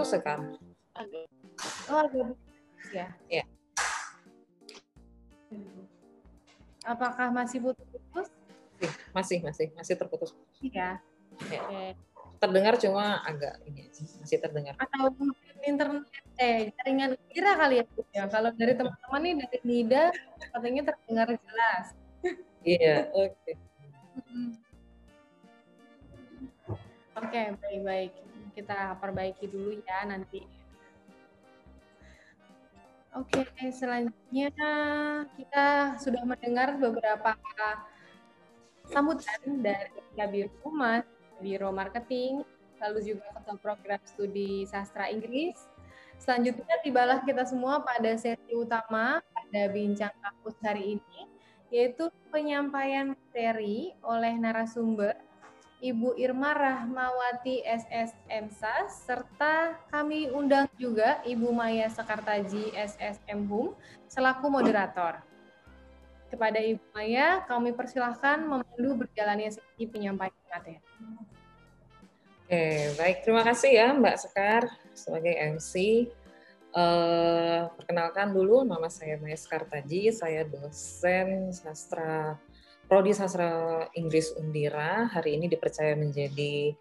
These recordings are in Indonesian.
putus sekarang. Oh, agak putus ya. Iya. Apakah masih putus-putus? Masih, masih, masih terputus. Iya. Ya. Oke. Terdengar cuma agak ini aja, masih terdengar. Atau mungkin internet eh jaringan kira kali ya. Ya. Kalau dari teman-teman nih dari Nida katanya terdengar jelas. Iya, oke. Mm. Oke, baik-baik. Kita perbaiki dulu ya nanti. Oke, selanjutnya kita sudah mendengar beberapa sambutan dari Kabiro Humas, Biro Marketing, lalu juga Ketua Program Studi Sastra Inggris. Selanjutnya tibalah kita semua pada sesi utama pada Bincang Kampus hari ini, yaitu penyampaian materi oleh narasumber Ibu Irma Rahmawati SSM SAS, serta kami undang juga Ibu Maya Sekartaji SSM HUM selaku moderator. Kepada Ibu Maya, kami persilahkan memandu berjalannya sesi penyampaian materi. Oke, baik. Terima kasih ya Mbak Sekar sebagai MC. Eh, perkenalkan dulu, nama saya Maya Sekartaji. Saya dosen sastra Prodi Sastra Inggris Undira. Hari ini dipercaya menjadi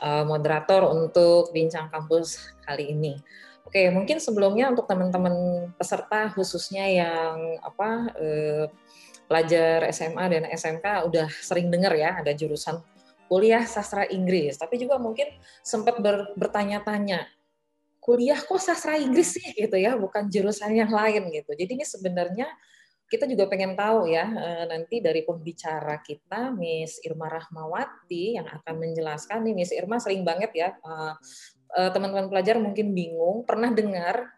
eh, moderator untuk bincang kampus kali ini. Oke, mungkin sebelumnya untuk teman-teman peserta khususnya yang apa eh, pelajar SMA dan SMK udah sering dengar ya ada jurusan kuliah sastra Inggris, tapi juga mungkin sempat ber, bertanya-tanya, kuliah kok sastra Inggris sih gitu ya, bukan jurusan yang lain gitu. Jadi ini sebenarnya kita juga pengen tahu ya eh, nanti dari pembicara kita Miss Irma Rahmawati yang akan menjelaskan nih Miss Irma sering banget ya eh, eh, teman-teman pelajar mungkin bingung pernah dengar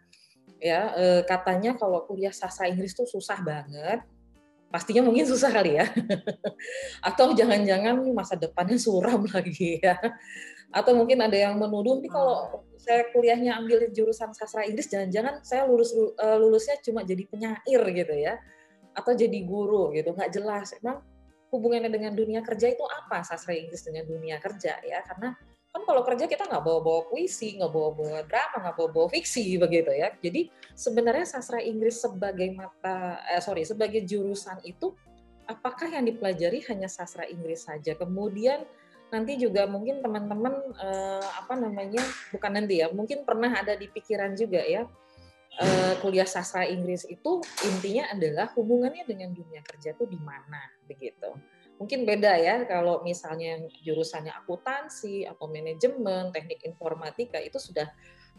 ya katanya kalau kuliah sastra Inggris tuh susah banget pastinya mungkin susah kali ya. Atau jangan-jangan masa depannya suram lagi ya. Atau mungkin ada yang menuduh nih kalau saya kuliahnya ambil jurusan sastra Inggris jangan-jangan saya lulus lulusnya cuma jadi penyair gitu ya. Atau jadi guru gitu, nggak jelas. Emang hubungannya dengan dunia kerja itu apa sastra Inggris dengan dunia kerja ya? Karena kan kalau kerja kita nggak bawa-bawa puisi, nggak bawa-bawa drama, nggak bawa-bawa fiksi begitu ya. Jadi sebenarnya sastra Inggris sebagai mata, eh, sorry, sebagai jurusan itu apakah yang dipelajari hanya sastra Inggris saja? Kemudian nanti juga mungkin teman-teman eh, apa namanya, bukan nanti ya, mungkin pernah ada di pikiran juga ya. Eh, kuliah sastra Inggris itu intinya adalah hubungannya dengan dunia kerja itu di mana begitu mungkin beda ya kalau misalnya jurusannya akuntansi atau manajemen, teknik informatika itu sudah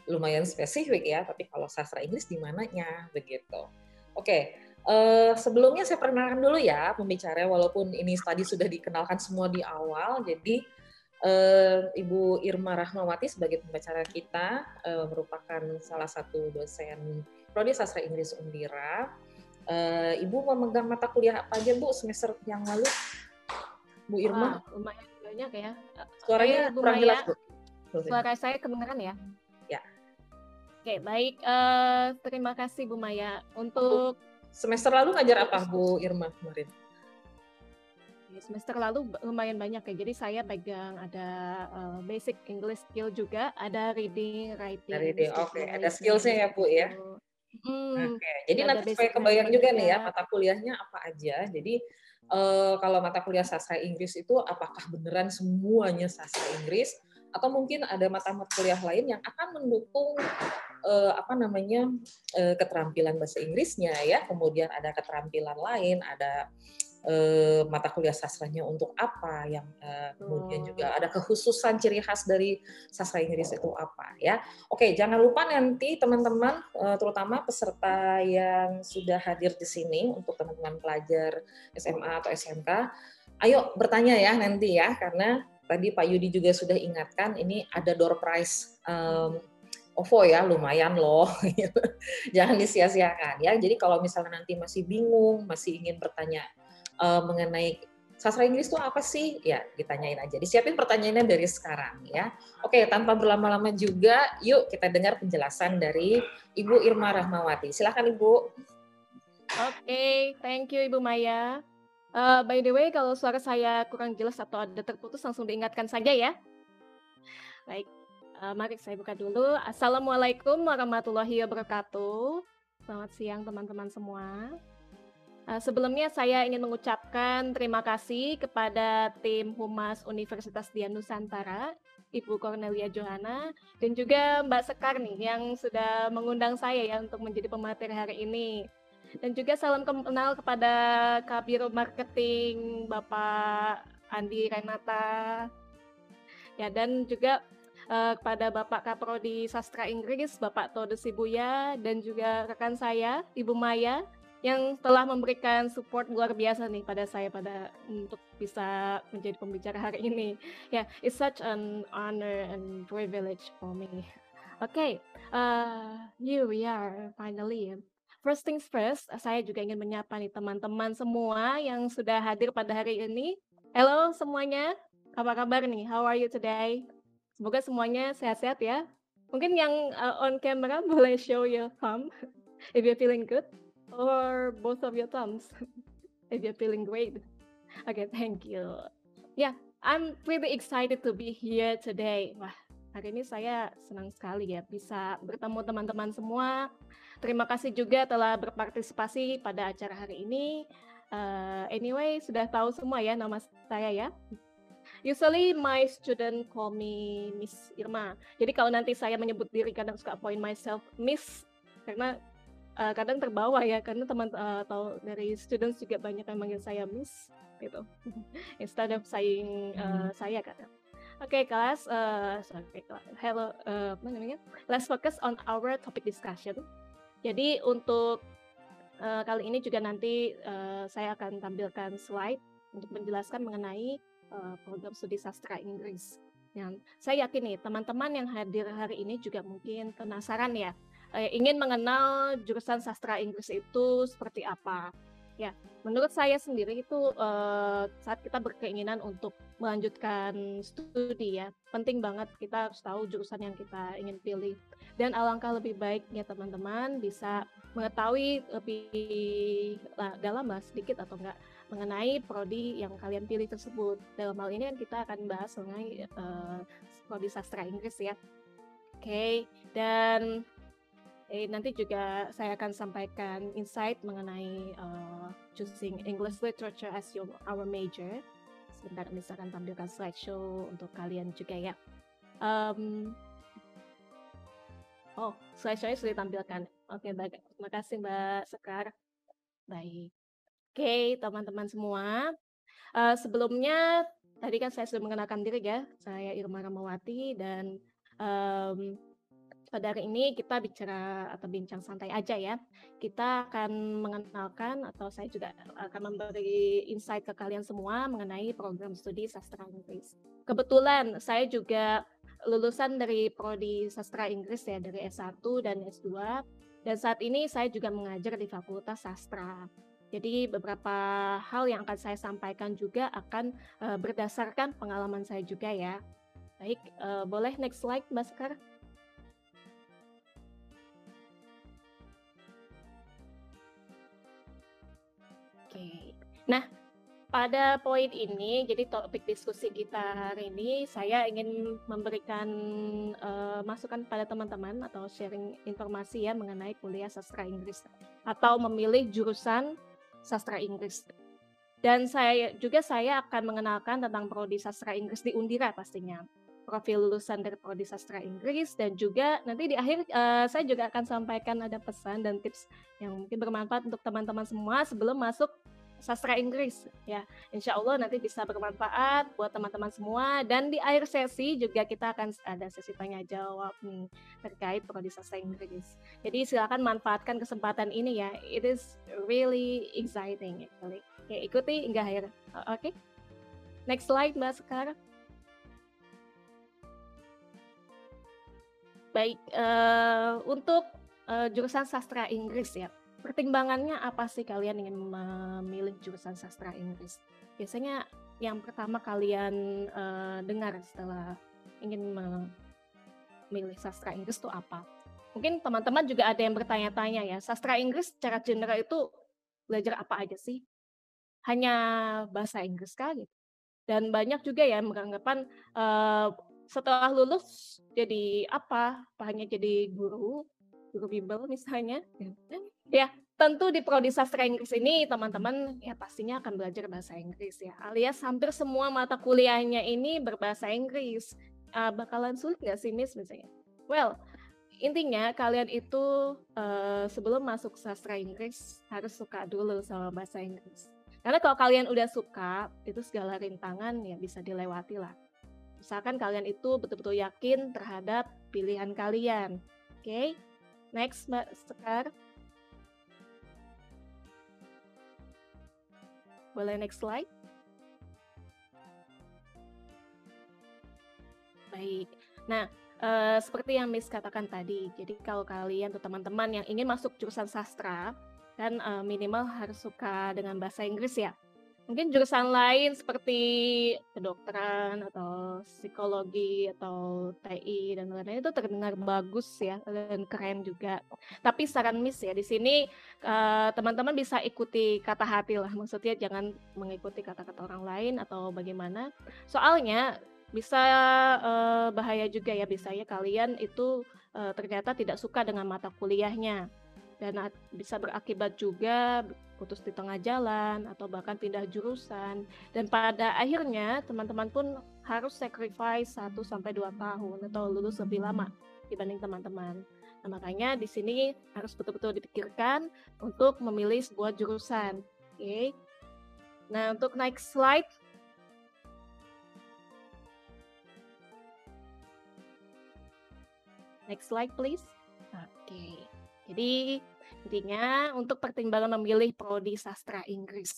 lumayan spesifik ya, tapi kalau sastra Inggris di mananya begitu. Oke, uh, sebelumnya saya perkenalkan dulu ya pembicara walaupun ini tadi sudah dikenalkan semua di awal, jadi uh, Ibu Irma Rahmawati sebagai pembicara kita uh, merupakan salah satu dosen prodi sastra Inggris Undira. Uh, Ibu memegang mata kuliah apa aja Bu semester yang lalu? Bu Irma? Wah, lumayan banyak ya. Suaranya Bu kurang jelas, Bu. Suara saya kedengaran ya? Ya. Oke, baik. Eh, terima kasih Bu Maya. Untuk Semester lalu ngajar apa Bu Irma kemarin? Semester lalu lumayan banyak ya. Jadi saya pegang ada eh, basic English skill juga, ada reading, writing. Reading, oke. Ada listening, skillsnya ya, Bu, ya? gitu. Hmm, Oke, jadi ada nanti supaya kebayang juga nih ya mata kuliahnya apa aja. Jadi eh, kalau mata kuliah sastra Inggris itu apakah beneran semuanya sastra Inggris atau mungkin ada mata-mata kuliah lain yang akan mendukung eh, apa namanya eh, keterampilan bahasa Inggrisnya ya. Kemudian ada keterampilan lain, ada eh, mata kuliah sastranya untuk apa yang eh, kemudian juga ada kekhususan ciri khas dari sastra Inggris itu apa ya. Oke, jangan lupa nanti teman-teman, eh, terutama peserta yang sudah hadir di sini untuk teman-teman pelajar SMA atau SMK, ayo bertanya ya nanti ya, karena tadi Pak Yudi juga sudah ingatkan ini ada door prize em, OVO ya, lumayan loh. Jangan disia-siakan ya. Jadi kalau misalnya nanti masih bingung, masih ingin bertanya eh, mengenai sastra Inggris itu apa sih? Ya, ditanyain aja. Disiapin pertanyaannya dari sekarang ya. Oke, tanpa berlama-lama juga, yuk kita dengar penjelasan dari Ibu Irma Rahmawati. Silakan Ibu. Oke, thank you Ibu Maya. Eh, by the way, kalau suara saya kurang jelas atau ada terputus, langsung diingatkan saja ya. Baik. Uh, mari saya buka dulu. Assalamualaikum warahmatullahi wabarakatuh. Selamat siang teman-teman semua. Uh, sebelumnya saya ingin mengucapkan terima kasih kepada tim Humas Universitas Dian Nusantara, Ibu Cornelia Johana, dan juga Mbak Sekar nih yang sudah mengundang saya ya untuk menjadi pemateri hari ini. Dan juga salam kenal kepada Kabiro Marketing Bapak Andi Renata. Ya dan juga uh, kepada Bapak Kaprodi Sastra Inggris, Bapak Todo Sibuya, dan juga rekan saya, Ibu Maya, yang telah memberikan support luar biasa nih pada saya pada untuk bisa menjadi pembicara hari ini. Ya, yeah, it's such an honor and privilege for me. Oke, okay, uh, here we are finally. First things first, saya juga ingin menyapa nih teman-teman semua yang sudah hadir pada hari ini. Halo semuanya, apa kabar nih? How are you today? Semoga semuanya sehat-sehat ya. Mungkin yang uh, on camera boleh show your thumb if you're feeling good or both of your thumbs if you're feeling great. Okay, thank you. Yeah, I'm really excited to be here today. Wah, hari ini saya senang sekali ya bisa bertemu teman-teman semua. Terima kasih juga telah berpartisipasi pada acara hari ini. Uh, anyway, sudah tahu semua ya nama saya ya. Usually my student call me Miss Irma. Jadi kalau nanti saya menyebut diri kadang suka point myself Miss karena uh, kadang terbawa ya karena teman uh, atau dari students juga banyak yang manggil saya Miss gitu instead of saying uh, saya kadang. Oke okay, kelas, uh, sorry, hello, uh, apa namanya? Let's focus on our topic discussion. Jadi untuk uh, kali ini juga nanti uh, saya akan tampilkan slide untuk menjelaskan mengenai uh, program studi sastra Inggris. Yang saya yakin nih teman-teman yang hadir hari ini juga mungkin penasaran ya eh, ingin mengenal jurusan sastra Inggris itu seperti apa. Ya, menurut saya sendiri itu eh, saat kita berkeinginan untuk melanjutkan studi ya, penting banget kita harus tahu jurusan yang kita ingin pilih. Dan alangkah lebih baiknya teman-teman bisa mengetahui lebih dalam lah sedikit atau enggak mengenai prodi yang kalian pilih tersebut. Dalam hal ini kan kita akan bahas mengenai uh, prodi sastra Inggris ya. Oke, okay. dan Eh, nanti juga saya akan sampaikan insight mengenai uh, choosing English literature as your our major. Sebentar, misalkan tampilkan slideshow untuk kalian juga ya. Um, oh, slideshow-nya sudah ditampilkan. Oke, okay, baik. Terima kasih Mbak Sekar. Baik. Oke, okay, teman-teman semua. Uh, sebelumnya, tadi kan saya sudah mengenalkan diri ya. Saya Irma Ramawati dan um, pada hari ini kita bicara atau bincang santai aja ya. Kita akan mengenalkan atau saya juga akan memberi insight ke kalian semua mengenai program studi sastra Inggris. Kebetulan saya juga lulusan dari prodi sastra Inggris ya dari S1 dan S2 dan saat ini saya juga mengajar di Fakultas Sastra. Jadi beberapa hal yang akan saya sampaikan juga akan uh, berdasarkan pengalaman saya juga ya. Baik, uh, boleh next slide Mbak Nah, pada poin ini, jadi topik diskusi kita hari ini, saya ingin memberikan uh, masukan pada teman-teman atau sharing informasi ya mengenai kuliah sastra Inggris atau memilih jurusan sastra Inggris. Dan saya juga saya akan mengenalkan tentang prodi sastra Inggris di Undira pastinya profil lulusan dari prodi sastra Inggris dan juga nanti di akhir uh, saya juga akan sampaikan ada pesan dan tips yang mungkin bermanfaat untuk teman-teman semua sebelum masuk sastra Inggris ya. Insya Allah nanti bisa bermanfaat buat teman-teman semua dan di akhir sesi juga kita akan ada sesi tanya jawab nih terkait prodi sastra Inggris. Jadi silakan manfaatkan kesempatan ini ya. It is really exciting actually. Oke, ikuti hingga akhir. Oke. Okay? Next slide Mbak Sekar. Baik, uh, untuk uh, jurusan sastra Inggris ya pertimbangannya apa sih kalian ingin memilih jurusan sastra Inggris? Biasanya yang pertama kalian uh, dengar setelah ingin memilih sastra Inggris itu apa? Mungkin teman-teman juga ada yang bertanya-tanya ya, sastra Inggris secara general itu belajar apa aja sih? Hanya bahasa Inggris kah gitu? Dan banyak juga ya yang beranggapan uh, setelah lulus jadi apa? Apa hanya jadi guru, guru bimbel misalnya? Ya, tentu di prodi sastra Inggris ini teman-teman ya pastinya akan belajar bahasa Inggris ya. Alias hampir semua mata kuliahnya ini berbahasa Inggris. Uh, bakalan sulit nggak sih Miss misalnya? Well, intinya kalian itu uh, sebelum masuk sastra Inggris harus suka dulu sama bahasa Inggris. Karena kalau kalian udah suka, itu segala rintangan ya bisa dilewati lah. Misalkan kalian itu betul-betul yakin terhadap pilihan kalian. Oke, okay? next Mbak Sekar. Boleh next slide? Baik. Nah, uh, seperti yang Miss katakan tadi, jadi kalau kalian atau teman-teman yang ingin masuk jurusan sastra, kan uh, minimal harus suka dengan bahasa Inggris ya. Mungkin jurusan lain seperti kedokteran atau psikologi atau TI dan lain-lain itu terdengar bagus ya dan keren juga. Tapi saran Miss ya di sini teman-teman uh, bisa ikuti kata hati lah. Maksudnya jangan mengikuti kata-kata orang lain atau bagaimana. Soalnya bisa uh, bahaya juga ya bisa ya kalian itu uh, ternyata tidak suka dengan mata kuliahnya dan bisa berakibat juga putus di tengah jalan atau bahkan pindah jurusan dan pada akhirnya teman-teman pun harus sacrifice 1 sampai 2 tahun atau lulus lebih lama dibanding teman-teman. Nah, makanya di sini harus betul-betul dipikirkan untuk memilih sebuah jurusan. Oke. Okay. Nah, untuk next slide Next slide please. Oke. Okay. Jadi Intinya untuk pertimbangan memilih prodi sastra Inggris.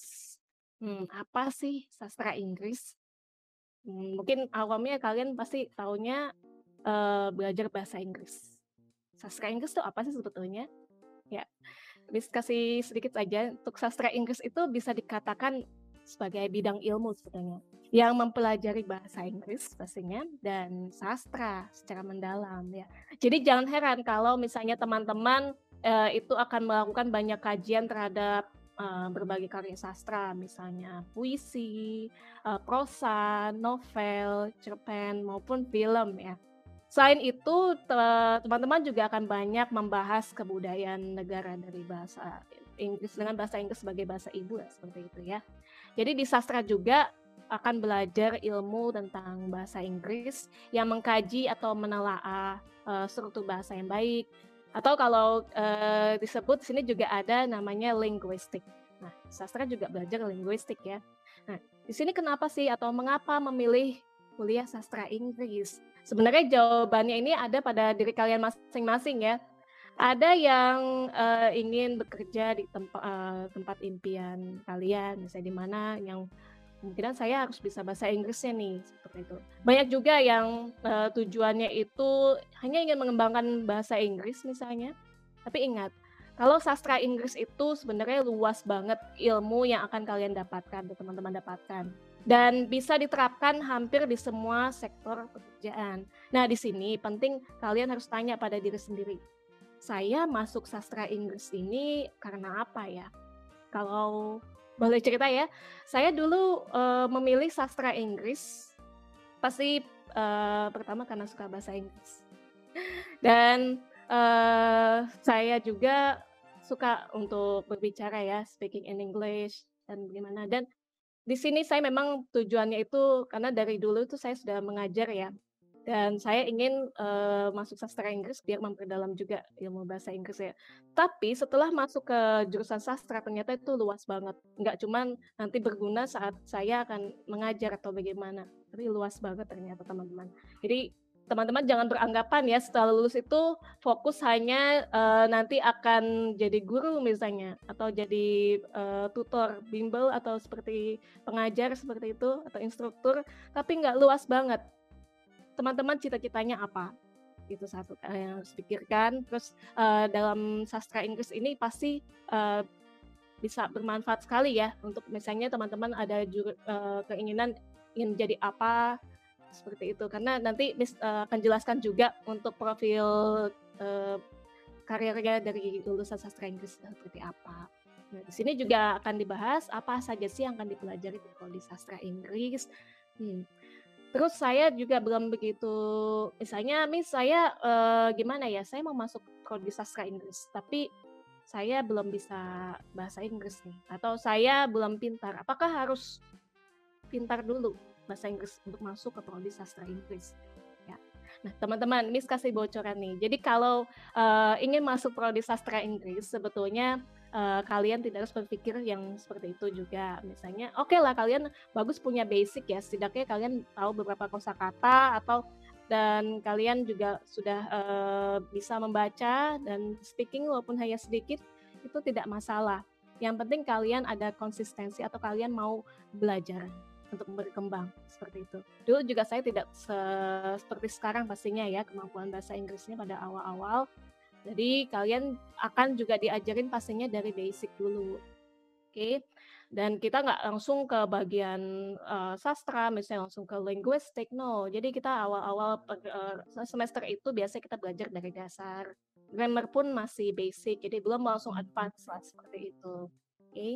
Hmm, apa sih sastra Inggris? Hmm, mungkin awamnya kalian pasti taunya uh, belajar bahasa Inggris. Sastra Inggris itu apa sih sebetulnya? Ya, bisa kasih sedikit aja untuk sastra Inggris itu bisa dikatakan sebagai bidang ilmu sebetulnya yang mempelajari bahasa Inggris pastinya dan sastra secara mendalam ya. Jadi jangan heran kalau misalnya teman-teman uh, itu akan melakukan banyak kajian terhadap uh, berbagai karya sastra, misalnya puisi, uh, prosa, novel, cerpen maupun film ya. Selain itu, teman-teman juga akan banyak membahas kebudayaan negara dari bahasa Inggris dengan bahasa Inggris sebagai bahasa ibu ya, seperti itu ya. Jadi di sastra juga akan belajar ilmu tentang bahasa Inggris yang mengkaji atau menelaah uh, struktur bahasa yang baik, atau kalau uh, disebut sini juga ada namanya linguistik. Nah, sastra juga belajar linguistik ya. Nah, di sini kenapa sih atau mengapa memilih kuliah sastra Inggris? Sebenarnya jawabannya ini ada pada diri kalian masing-masing ya. Ada yang uh, ingin bekerja di tempat uh, tempat impian kalian, misalnya di mana yang kemungkinan saya harus bisa bahasa Inggrisnya nih seperti itu. Banyak juga yang uh, tujuannya itu hanya ingin mengembangkan bahasa Inggris misalnya. Tapi ingat, kalau sastra Inggris itu sebenarnya luas banget ilmu yang akan kalian dapatkan, teman-teman dapatkan. Dan bisa diterapkan hampir di semua sektor pekerjaan. Nah, di sini penting kalian harus tanya pada diri sendiri. Saya masuk sastra Inggris ini karena apa ya? Kalau boleh cerita ya. Saya dulu uh, memilih sastra Inggris pasti uh, pertama karena suka bahasa Inggris. Dan uh, saya juga suka untuk berbicara ya, speaking in English dan bagaimana. Dan di sini saya memang tujuannya itu karena dari dulu itu saya sudah mengajar ya dan saya ingin uh, masuk sastra Inggris biar memperdalam juga ilmu bahasa Inggris ya. Tapi setelah masuk ke jurusan sastra ternyata itu luas banget. Nggak cuman nanti berguna saat saya akan mengajar atau bagaimana, tapi luas banget ternyata teman-teman. Jadi teman-teman jangan beranggapan ya setelah lulus itu fokus hanya uh, nanti akan jadi guru misalnya atau jadi uh, tutor bimbel atau seperti pengajar seperti itu atau instruktur tapi nggak luas banget teman-teman cita-citanya apa itu satu yang harus pikirkan terus uh, dalam sastra Inggris ini pasti uh, bisa bermanfaat sekali ya untuk misalnya teman-teman ada jur, uh, keinginan ingin jadi apa seperti itu karena nanti mis, uh, akan jelaskan juga untuk profil uh, karirnya dari lulusan sastra Inggris seperti apa. Nah, di sini juga akan dibahas apa saja sih yang akan dipelajari di sastra Inggris. Hmm terus saya juga belum begitu misalnya Miss saya uh, gimana ya saya mau masuk prodi sastra Inggris tapi saya belum bisa bahasa Inggris nih atau saya belum pintar apakah harus pintar dulu bahasa Inggris untuk masuk ke prodi sastra Inggris? Ya. Nah teman-teman Miss kasih bocoran nih. Jadi kalau uh, ingin masuk prodi sastra Inggris sebetulnya uh, kalian tidak harus berpikir yang seperti itu juga. Misalnya, oke okay lah kalian bagus punya basic ya, setidaknya kalian tahu beberapa kosakata atau dan kalian juga sudah uh, bisa membaca dan speaking walaupun hanya sedikit itu tidak masalah. Yang penting kalian ada konsistensi atau kalian mau belajar untuk berkembang seperti itu. Dulu juga saya tidak se seperti sekarang pastinya ya kemampuan bahasa Inggrisnya pada awal-awal jadi kalian akan juga diajarin pastinya dari basic dulu. Oke. Dan kita nggak langsung ke bagian uh, sastra, misalnya langsung ke linguistik, no. Jadi kita awal-awal uh, semester itu biasanya kita belajar dari dasar. Grammar pun masih basic, jadi belum langsung advance lah seperti itu. Oke. Okay?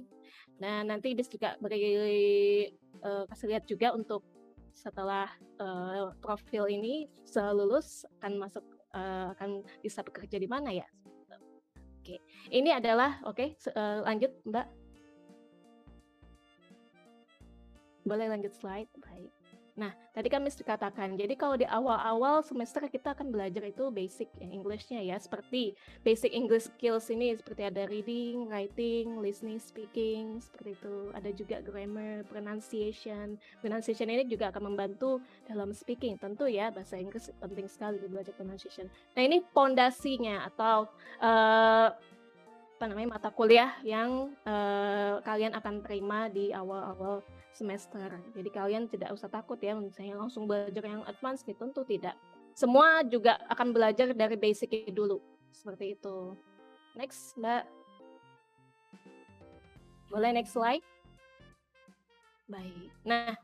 Nah nanti bis juga beri uh, kasih lihat juga untuk setelah uh, profil ini selulus akan masuk uh, akan bisa bekerja di mana ya? Oke, ini adalah oke okay, uh, lanjut Mbak. Boleh lanjut slide, baik. Nah, tadi kan Miss dikatakan, jadi kalau di awal-awal semester kita akan belajar itu basic ya, Englishnya ya, seperti basic English skills ini, seperti ada reading, writing, listening, speaking, seperti itu. Ada juga grammar, pronunciation. Pronunciation ini juga akan membantu dalam speaking, tentu ya, bahasa Inggris penting sekali belajar pronunciation. Nah, ini pondasinya atau uh, apa namanya mata kuliah yang uh, kalian akan terima di awal-awal semester. Jadi kalian tidak usah takut ya misalnya langsung belajar yang advance gitu tentu tidak. Semua juga akan belajar dari basic dulu. Seperti itu. Next, Mbak. Boleh next slide? Baik. Nah,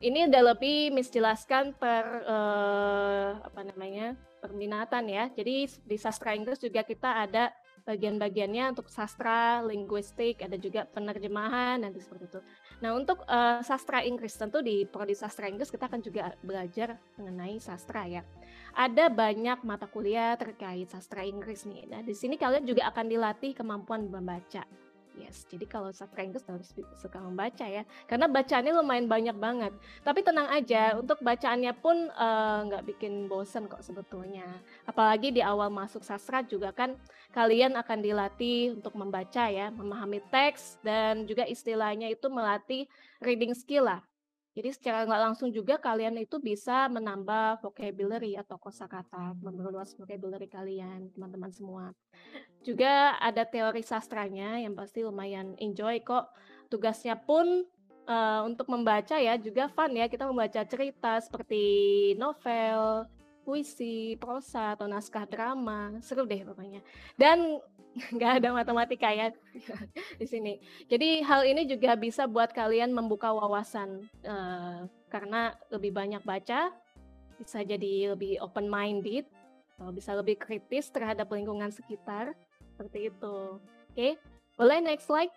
ini udah lebih menjelaskan per uh, apa namanya? perminatan ya. Jadi di sastra Inggris juga kita ada bagian-bagiannya untuk sastra, linguistik, ada juga penerjemahan nanti seperti itu. Nah, untuk uh, sastra Inggris tentu di prodi sastra Inggris kita akan juga belajar mengenai sastra ya. Ada banyak mata kuliah terkait sastra Inggris nih. Nah, di sini kalian juga akan dilatih kemampuan membaca. Yes, jadi kalau Inggris harus suka membaca ya, karena bacaannya lumayan banyak banget. Tapi tenang aja, untuk bacaannya pun eh, nggak uh, bikin bosen kok sebetulnya. Apalagi di awal masuk sastra juga kan kalian akan dilatih untuk membaca ya, memahami teks dan juga istilahnya itu melatih reading skill lah. Jadi secara nggak langsung juga kalian itu bisa menambah vocabulary atau kosakata, memperluas vocabulary kalian, teman-teman semua. Juga ada teori sastranya yang pasti lumayan enjoy kok. Tugasnya pun uh, untuk membaca ya juga fun ya. Kita membaca cerita seperti novel, puisi, prosa atau naskah drama. Seru deh pokoknya. Dan nggak ada matematika ya di sini. Jadi hal ini juga bisa buat kalian membuka wawasan uh, karena lebih banyak baca, bisa jadi lebih open minded, bisa lebih kritis terhadap lingkungan sekitar seperti itu. Oke, boleh next slide.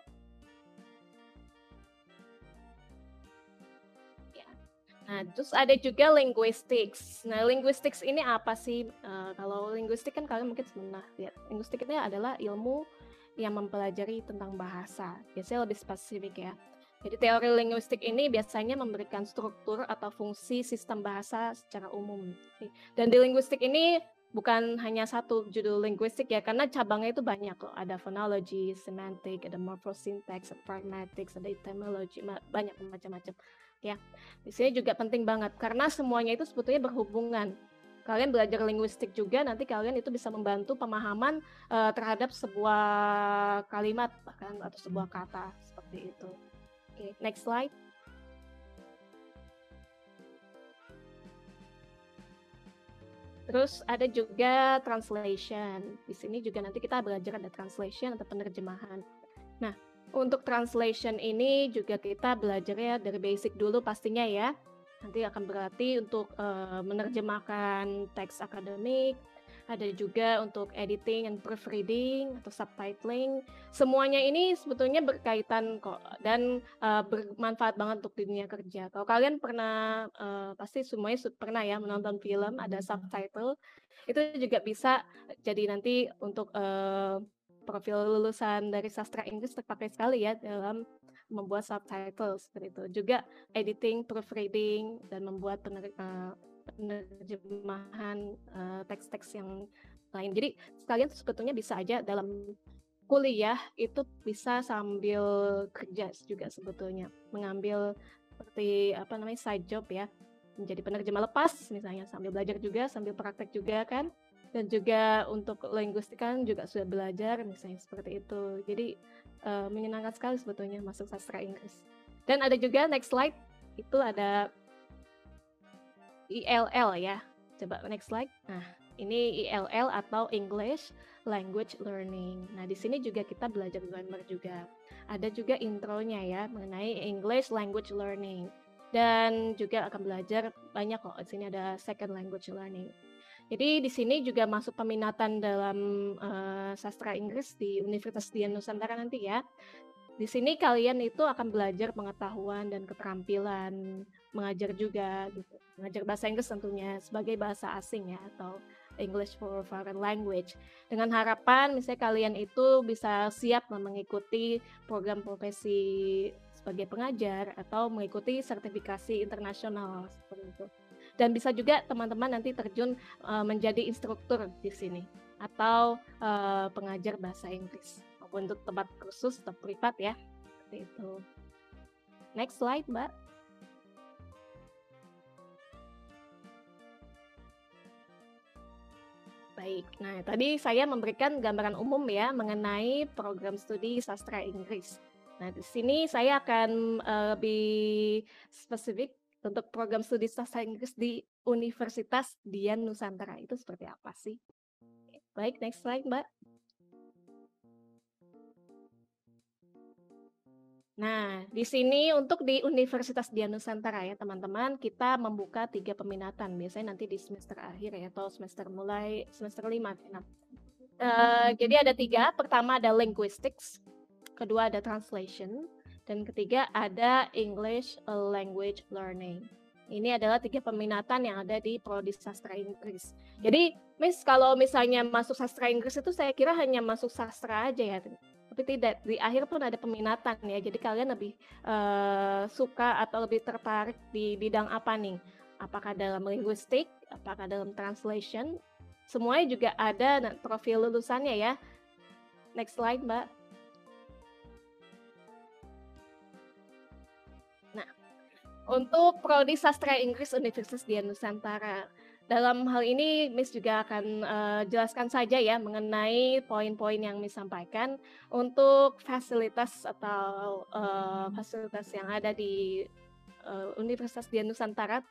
Nah, terus ada juga linguistics. Nah, linguistics ini apa sih? Uh, kalau linguistik kan kalian mungkin pernah lihat. Linguistik itu adalah ilmu yang mempelajari tentang bahasa. Biasanya lebih spesifik ya. Jadi teori linguistik ini biasanya memberikan struktur atau fungsi sistem bahasa secara umum. Dan di linguistik ini bukan hanya satu judul linguistik ya, karena cabangnya itu banyak loh. Ada phonology, semantic, ada morphosyntax, ada pragmatics, ada etymology, banyak macam-macam ya. Di sini juga penting banget karena semuanya itu sebetulnya berhubungan. Kalian belajar linguistik juga nanti kalian itu bisa membantu pemahaman uh, terhadap sebuah kalimat bahkan atau sebuah kata seperti itu. Oke, okay, next slide. Terus ada juga translation. Di sini juga nanti kita belajar ada translation atau penerjemahan. Nah, untuk translation ini juga kita belajar ya dari basic dulu pastinya ya. Nanti akan berarti untuk uh, menerjemahkan teks akademik, ada juga untuk editing and proofreading atau subtitling. Semuanya ini sebetulnya berkaitan kok dan uh, bermanfaat banget untuk dunia kerja. Kalau kalian pernah uh, pasti semuanya pernah ya menonton film ada subtitle, itu juga bisa jadi nanti untuk uh, profil lulusan dari sastra Inggris terpakai sekali ya dalam membuat subtitle seperti itu. Juga editing, proofreading dan membuat pener, uh, penerjemahan uh, teks-teks yang lain. Jadi sekalian sebetulnya bisa aja dalam kuliah itu bisa sambil kerja juga sebetulnya mengambil seperti apa namanya side job ya menjadi penerjemah lepas misalnya sambil belajar juga sambil praktek juga kan dan juga untuk linguistik kan juga sudah belajar misalnya seperti itu jadi uh, menyenangkan sekali sebetulnya masuk sastra Inggris dan ada juga next slide itu ada ILL ya. Coba next slide. Nah, ini ILL atau English Language Learning. Nah, di sini juga kita belajar grammar juga. Ada juga intronya ya mengenai English Language Learning. Dan juga akan belajar banyak kok. Di sini ada Second Language Learning. Jadi di sini juga masuk peminatan dalam uh, sastra Inggris di Universitas Dian Nusantara nanti ya. Di sini kalian itu akan belajar pengetahuan dan keterampilan mengajar juga gitu. Mengajar bahasa Inggris tentunya sebagai bahasa asing ya atau English for foreign language. Dengan harapan misalnya kalian itu bisa siap mengikuti program profesi sebagai pengajar atau mengikuti sertifikasi internasional seperti itu. Dan bisa juga teman-teman nanti terjun uh, menjadi instruktur di sini atau uh, pengajar bahasa Inggris untuk tempat khusus atau privat ya. Seperti itu. Next slide, Mbak. Baik, nah tadi saya memberikan gambaran umum ya mengenai program studi sastra Inggris. Nah di sini saya akan uh, lebih spesifik untuk program studi sastra Inggris di Universitas Dian Nusantara itu seperti apa sih? Baik, next slide Mbak. Nah, di sini untuk di Universitas Dian Nusantara ya teman-teman, kita membuka tiga peminatan. Biasanya nanti di semester akhir ya, atau semester mulai semester lima. Nah, uh, jadi ada tiga. Pertama ada linguistics, kedua ada translation, dan ketiga ada English Language Learning. Ini adalah tiga peminatan yang ada di Prodi Sastra Inggris. Jadi, Miss, kalau misalnya masuk sastra Inggris itu saya kira hanya masuk sastra aja ya. Tapi tidak di akhir pun ada peminatan ya. Jadi kalian lebih uh, suka atau lebih tertarik di bidang apa nih? Apakah dalam linguistik? Apakah dalam translation? Semuanya juga ada profil lulusannya ya. Next slide mbak untuk prodi sastra Inggris Universitas Dian Nusantara dalam hal ini Miss juga akan uh, jelaskan saja ya mengenai poin-poin yang Miss sampaikan untuk fasilitas atau uh, fasilitas yang ada di uh, Universitas Dian Nusantara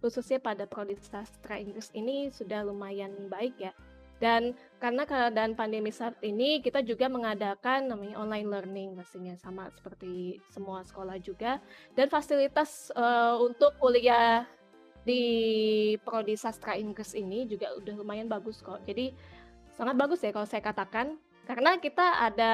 khususnya pada prodi sastra Inggris ini sudah lumayan baik ya. Dan karena keadaan pandemi saat ini kita juga mengadakan namanya online learning pastinya sama seperti semua sekolah juga dan fasilitas uh, untuk kuliah di prodi sastra Inggris ini juga udah lumayan bagus kok. Jadi sangat bagus ya kalau saya katakan karena kita ada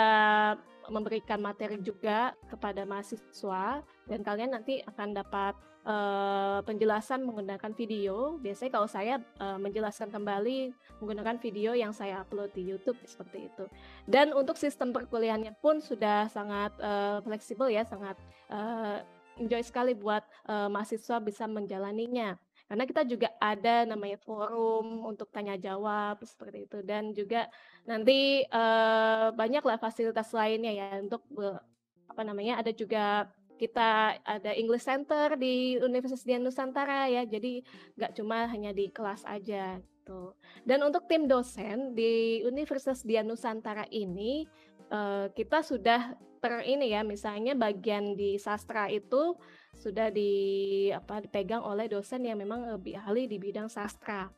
memberikan materi juga kepada mahasiswa dan kalian nanti akan dapat uh, penjelasan menggunakan video. Biasanya kalau saya uh, menjelaskan kembali menggunakan video yang saya upload di YouTube seperti itu. Dan untuk sistem perkuliahannya pun sudah sangat uh, fleksibel ya, sangat uh, enjoy sekali buat uh, mahasiswa bisa menjalaninya. Karena kita juga ada namanya forum untuk tanya jawab seperti itu dan juga nanti uh, banyaklah fasilitas lainnya ya untuk apa namanya ada juga kita ada English Center di Universitas Dian Nusantara ya jadi nggak cuma hanya di kelas aja gitu dan untuk tim dosen di Universitas Dian Nusantara ini uh, kita sudah per ini ya misalnya bagian di sastra itu sudah di apa dipegang oleh dosen yang memang lebih ahli di bidang sastra.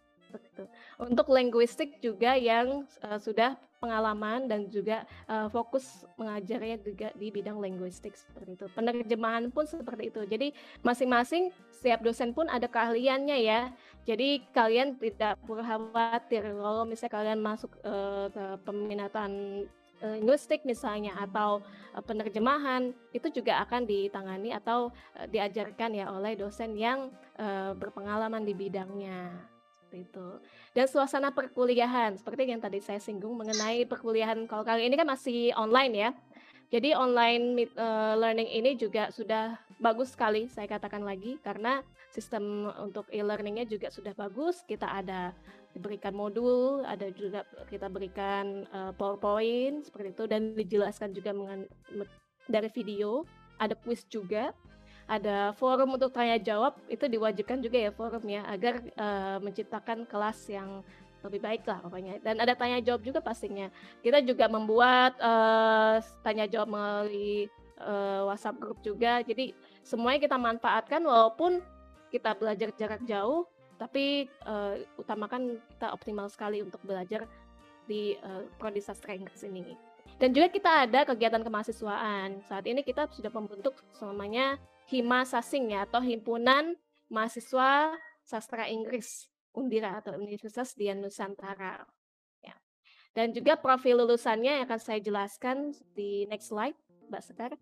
Untuk linguistik juga yang uh, sudah pengalaman dan juga uh, fokus mengajarnya juga di bidang linguistik seperti itu. Penerjemahan pun seperti itu. Jadi masing-masing setiap dosen pun ada keahliannya ya. Jadi kalian tidak perlu khawatir kalau misalnya kalian masuk uh, ke peminatan linguistik misalnya atau penerjemahan itu juga akan ditangani atau diajarkan ya oleh dosen yang berpengalaman di bidangnya itu. Dan suasana perkuliahan, seperti yang tadi saya singgung mengenai perkuliahan kalau kali ini kan masih online ya. Jadi online uh, learning ini juga sudah bagus sekali saya katakan lagi karena sistem untuk e-learningnya juga sudah bagus. Kita ada diberikan modul, ada juga kita berikan uh, PowerPoint seperti itu dan dijelaskan juga dari video. Ada quiz juga ada forum untuk tanya jawab itu diwajibkan juga ya forumnya agar uh, menciptakan kelas yang lebih baik lah pokoknya. Dan ada tanya jawab juga pastinya. Kita juga membuat uh, tanya jawab melalui uh, WhatsApp grup juga. Jadi semuanya kita manfaatkan walaupun kita belajar jarak jauh tapi uh, utamakan kita optimal sekali untuk belajar di uh, prodi sastra Inggris ini. Dan juga kita ada kegiatan kemahasiswaan. Saat ini kita sudah membentuk semuanya Hima Sasing ya atau Himpunan Mahasiswa Sastra Inggris Undira atau Universitas Dian Nusantara. Ya. Dan juga profil lulusannya yang akan saya jelaskan di next slide, Mbak Sekar.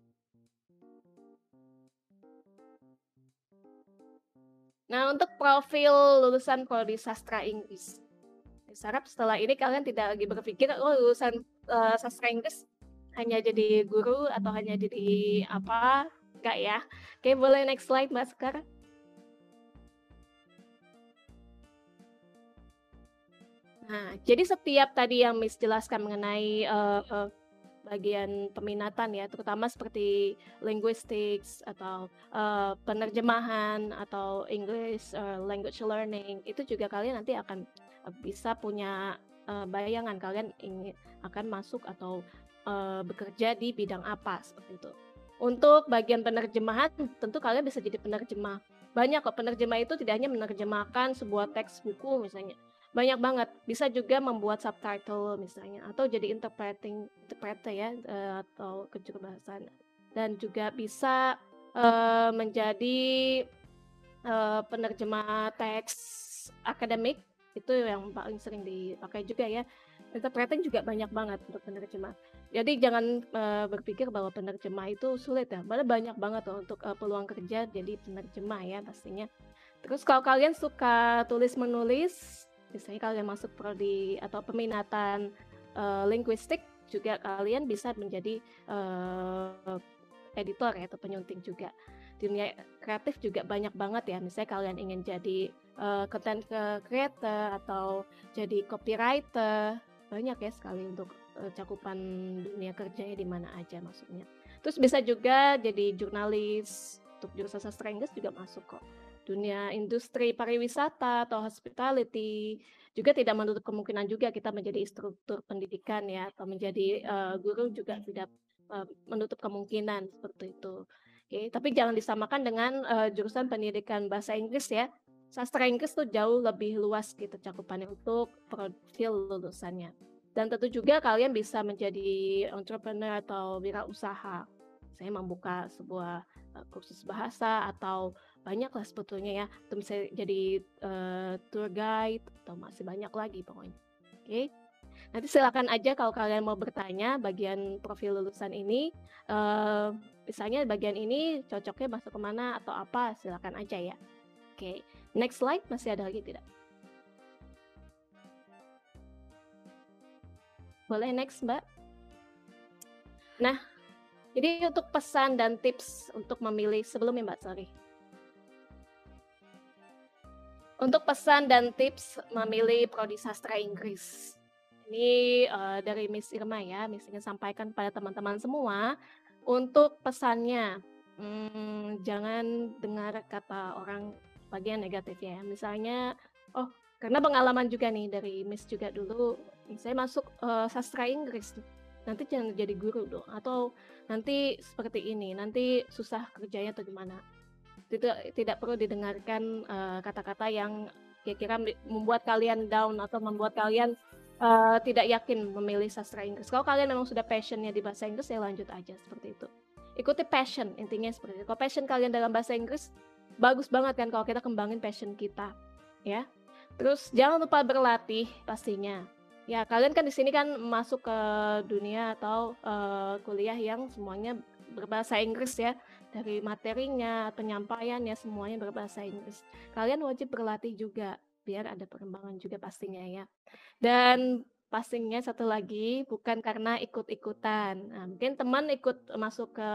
Nah, untuk profil lulusan prodi sastra Inggris. Saya harap setelah ini kalian tidak lagi berpikir, oh lulusan uh, sastra Inggris hanya jadi guru atau hanya jadi apa Kak ya. Oke, boleh next slide Mbak Sekar. Nah, jadi setiap tadi yang Miss jelaskan mengenai uh, uh, bagian peminatan ya, terutama seperti linguistics atau uh, penerjemahan atau English uh, language learning, itu juga kalian nanti akan bisa punya uh, bayangan kalian ingin akan masuk atau uh, bekerja di bidang apa seperti itu. Untuk bagian penerjemahan, tentu kalian bisa jadi penerjemah. Banyak kok penerjemah itu tidak hanya menerjemahkan sebuah teks buku misalnya. Banyak banget. Bisa juga membuat subtitle misalnya atau jadi interpreting interpreter ya eh, atau kejuru bahasan. Dan juga bisa uh, menjadi uh, penerjemah teks akademik itu yang paling sering dipakai juga ya. Interpreting juga banyak banget untuk penerjemah. Jadi jangan uh, berpikir bahwa penerjemah itu sulit ya. Malah banyak banget tuh untuk uh, peluang kerja jadi penerjemah ya pastinya. Terus kalau kalian suka tulis menulis, misalnya kalian masuk prodi atau peminatan uh, linguistik juga kalian bisa menjadi uh, editor ya atau penyunting juga. Dunia kreatif juga banyak banget ya. Misalnya kalian ingin jadi uh, content creator atau jadi copywriter, banyak ya sekali untuk uh, cakupan dunia kerjanya di mana aja maksudnya. Terus bisa juga jadi jurnalis untuk jurusan sastra Inggris juga masuk kok. Dunia industri pariwisata atau hospitality juga tidak menutup kemungkinan juga kita menjadi instruktur pendidikan ya atau menjadi uh, guru juga tidak uh, menutup kemungkinan seperti itu. Oke, okay. tapi jangan disamakan dengan uh, jurusan pendidikan bahasa Inggris ya. Sastra Inggris tuh jauh lebih luas gitu cakupannya untuk profil lulusannya. Dan tentu juga kalian bisa menjadi entrepreneur atau wirausaha. Saya membuka sebuah uh, kursus bahasa atau banyak lah sebetulnya ya. Itu bisa jadi uh, tour guide atau masih banyak lagi pokoknya. Oke. Okay? Nanti silakan aja kalau kalian mau bertanya bagian profil lulusan ini. Uh, misalnya bagian ini cocoknya masuk ke mana atau apa silakan aja ya. Oke. Okay. Next slide masih ada lagi tidak? Boleh next, Mbak? Nah, jadi untuk pesan dan tips untuk memilih sebelumnya, Mbak, sorry. Untuk pesan dan tips memilih prodi sastra Inggris. Ini uh, dari Miss Irma ya, Miss ingin sampaikan pada teman-teman semua untuk pesannya. Hmm, jangan dengar kata orang bagian negatif ya. Misalnya, oh karena pengalaman juga nih dari Miss juga dulu saya masuk uh, sastra Inggris nanti jangan jadi guru dong atau nanti seperti ini nanti susah kerjanya atau gimana tidak tidak perlu didengarkan eh, kata-kata yang kira-kira membuat kalian down atau membuat kalian uh, tidak yakin memilih sastra Inggris. Kalau kalian memang sudah passionnya di bahasa Inggris, ya lanjut aja seperti itu. Ikuti passion, intinya seperti itu. Kalau passion kalian dalam bahasa Inggris, bagus banget kan kalau kita kembangin passion kita, ya. Terus jangan lupa berlatih pastinya. Ya kalian kan di sini kan masuk ke dunia atau uh, kuliah yang semuanya berbahasa Inggris ya dari materinya, penyampaiannya semuanya berbahasa Inggris. Kalian wajib berlatih juga biar ada perkembangan juga pastinya ya. Dan pastinya satu lagi bukan karena ikut-ikutan. Nah, mungkin teman ikut masuk ke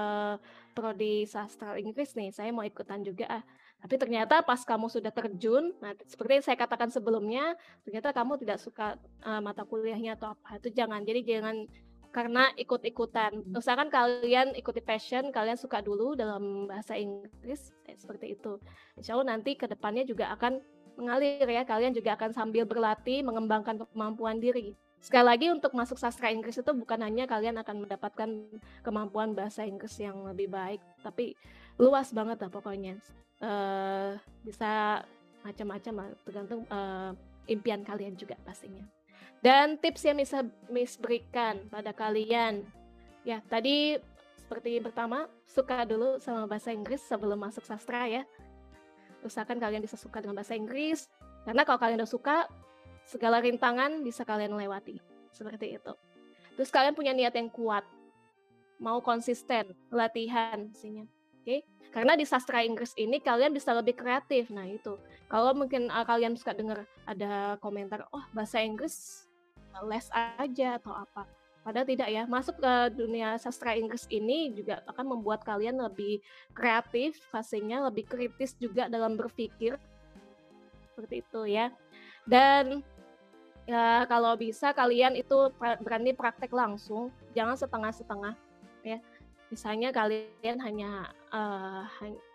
prodi sastra Inggris nih, saya mau ikutan juga ah. Tapi ternyata pas kamu sudah terjun, nah seperti yang saya katakan sebelumnya, ternyata kamu tidak suka uh, mata kuliahnya atau apa. Itu jangan. Jadi jangan karena ikut-ikutan. Usahakan kalian ikuti passion, kalian suka dulu dalam bahasa Inggris, eh, seperti itu. Insya Allah nanti ke depannya juga akan mengalir ya. Kalian juga akan sambil berlatih mengembangkan kemampuan diri. Sekali lagi untuk masuk sastra Inggris itu bukan hanya kalian akan mendapatkan kemampuan bahasa Inggris yang lebih baik, tapi luas banget lah pokoknya. Uh, bisa macam-macam lah, tergantung uh, impian kalian juga pastinya. Dan tips yang bisa Miss berikan pada kalian, ya tadi seperti pertama suka dulu sama bahasa Inggris sebelum masuk sastra ya usahakan kalian bisa suka dengan bahasa Inggris. Karena kalau kalian udah suka segala rintangan bisa kalian lewati. Seperti itu. Terus kalian punya niat yang kuat. Mau konsisten latihan sihnya oke? Okay? karena di sastra Inggris ini kalian bisa lebih kreatif. Nah itu. Kalau mungkin uh, kalian suka dengar ada komentar oh bahasa Inggris les aja atau apa Padahal tidak ya, masuk ke dunia sastra Inggris ini juga akan membuat kalian lebih kreatif, pastinya lebih kritis juga dalam berpikir. Seperti itu ya. Dan ya kalau bisa kalian itu berani praktek langsung, jangan setengah-setengah ya. Misalnya kalian hanya uh,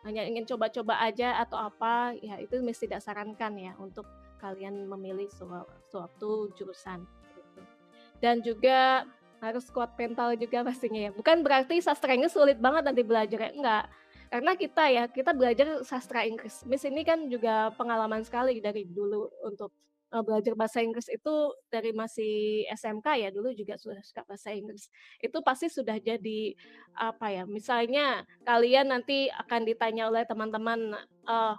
hanya ingin coba-coba aja atau apa, ya itu mesti tidak sarankan ya untuk kalian memilih suatu jurusan dan juga harus kuat mental juga pastinya ya. Bukan berarti sastra Inggris sulit banget nanti belajar ya, enggak. Karena kita ya, kita belajar sastra Inggris. Miss ini kan juga pengalaman sekali dari dulu untuk uh, belajar bahasa Inggris itu dari masih SMK ya, dulu juga sudah suka bahasa Inggris. Itu pasti sudah jadi apa ya, misalnya kalian nanti akan ditanya oleh teman-teman, uh,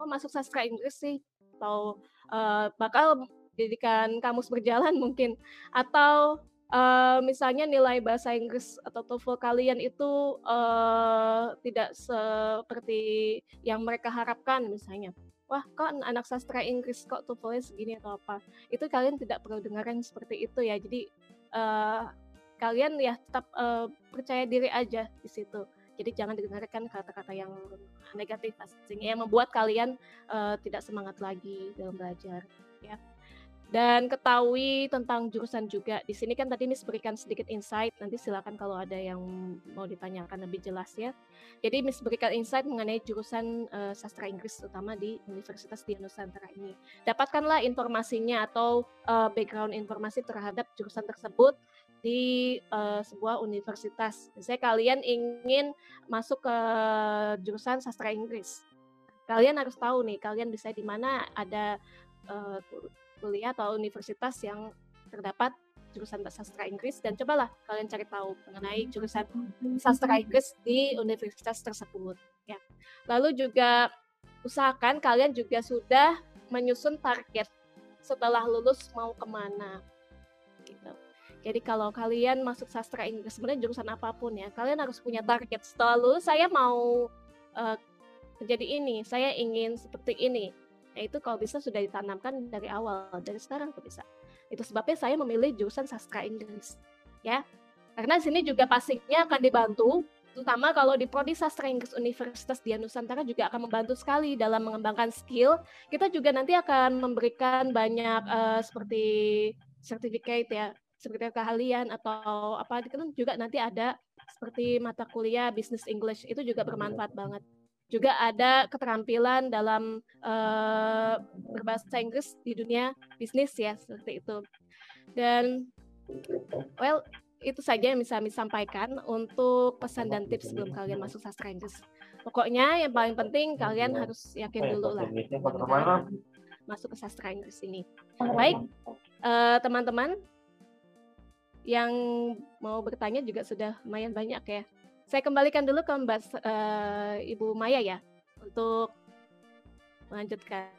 "Kok masuk sastra Inggris sih?" Atau uh, bakal jadikan kamus berjalan mungkin atau uh, misalnya nilai bahasa Inggris atau TOEFL kalian itu uh, tidak seperti yang mereka harapkan misalnya wah kok anak sastra Inggris kok TOEFL-nya segini atau apa? Itu kalian tidak perlu dengarkan seperti itu ya. Jadi uh, kalian ya tetap uh, percaya diri aja di situ. Jadi jangan didengarkan kata-kata yang negatif pastinya yang membuat kalian uh, tidak semangat lagi dalam belajar ya dan ketahui tentang jurusan juga. Di sini kan tadi Miss berikan sedikit insight, nanti silakan kalau ada yang mau ditanyakan lebih jelas ya. Jadi Miss berikan insight mengenai jurusan uh, sastra Inggris terutama di Universitas di Nusantara ini. Dapatkanlah informasinya atau uh, background informasi terhadap jurusan tersebut di uh, sebuah universitas. Misalnya kalian ingin masuk ke jurusan sastra Inggris. Kalian harus tahu nih, kalian bisa di mana ada kuliah atau universitas yang terdapat jurusan sastra Inggris dan cobalah kalian cari tahu mengenai jurusan sastra Inggris di universitas tersebut ya. Lalu juga usahakan kalian juga sudah menyusun target setelah lulus mau ke mana gitu. Jadi kalau kalian masuk sastra Inggris sebenarnya jurusan apa pun ya, kalian harus punya target. Setelah lulus saya mau uh, menjadi ini, saya ingin seperti ini. Nah, itu kalau bisa sudah ditanamkan dari awal, dari sekarang tuh bisa. Itu sebabnya saya memilih jurusan sastra Inggris. Ya. Karena sini juga pastinya akan dibantu terutama kalau di Prodi Sastra Inggris Universitas di Nusantara juga akan membantu sekali dalam mengembangkan skill. Kita juga nanti akan memberikan banyak uh, seperti sertifikat ya, seperti keahlian atau apa itu kan juga nanti ada seperti mata kuliah Business English itu juga bermanfaat banget juga ada keterampilan dalam uh, berbahasa Inggris di dunia bisnis ya seperti itu. Dan well itu saja yang bisa kami sampaikan untuk pesan dan tips sebelum kalian masuk sastra Inggris. Pokoknya yang paling penting kalian harus yakin dulu lah masuk ke sastra Inggris ini. Baik, uh, teman-teman yang mau bertanya juga sudah lumayan banyak ya. Saya kembalikan dulu ke Mbak uh, Ibu Maya ya untuk melanjutkan.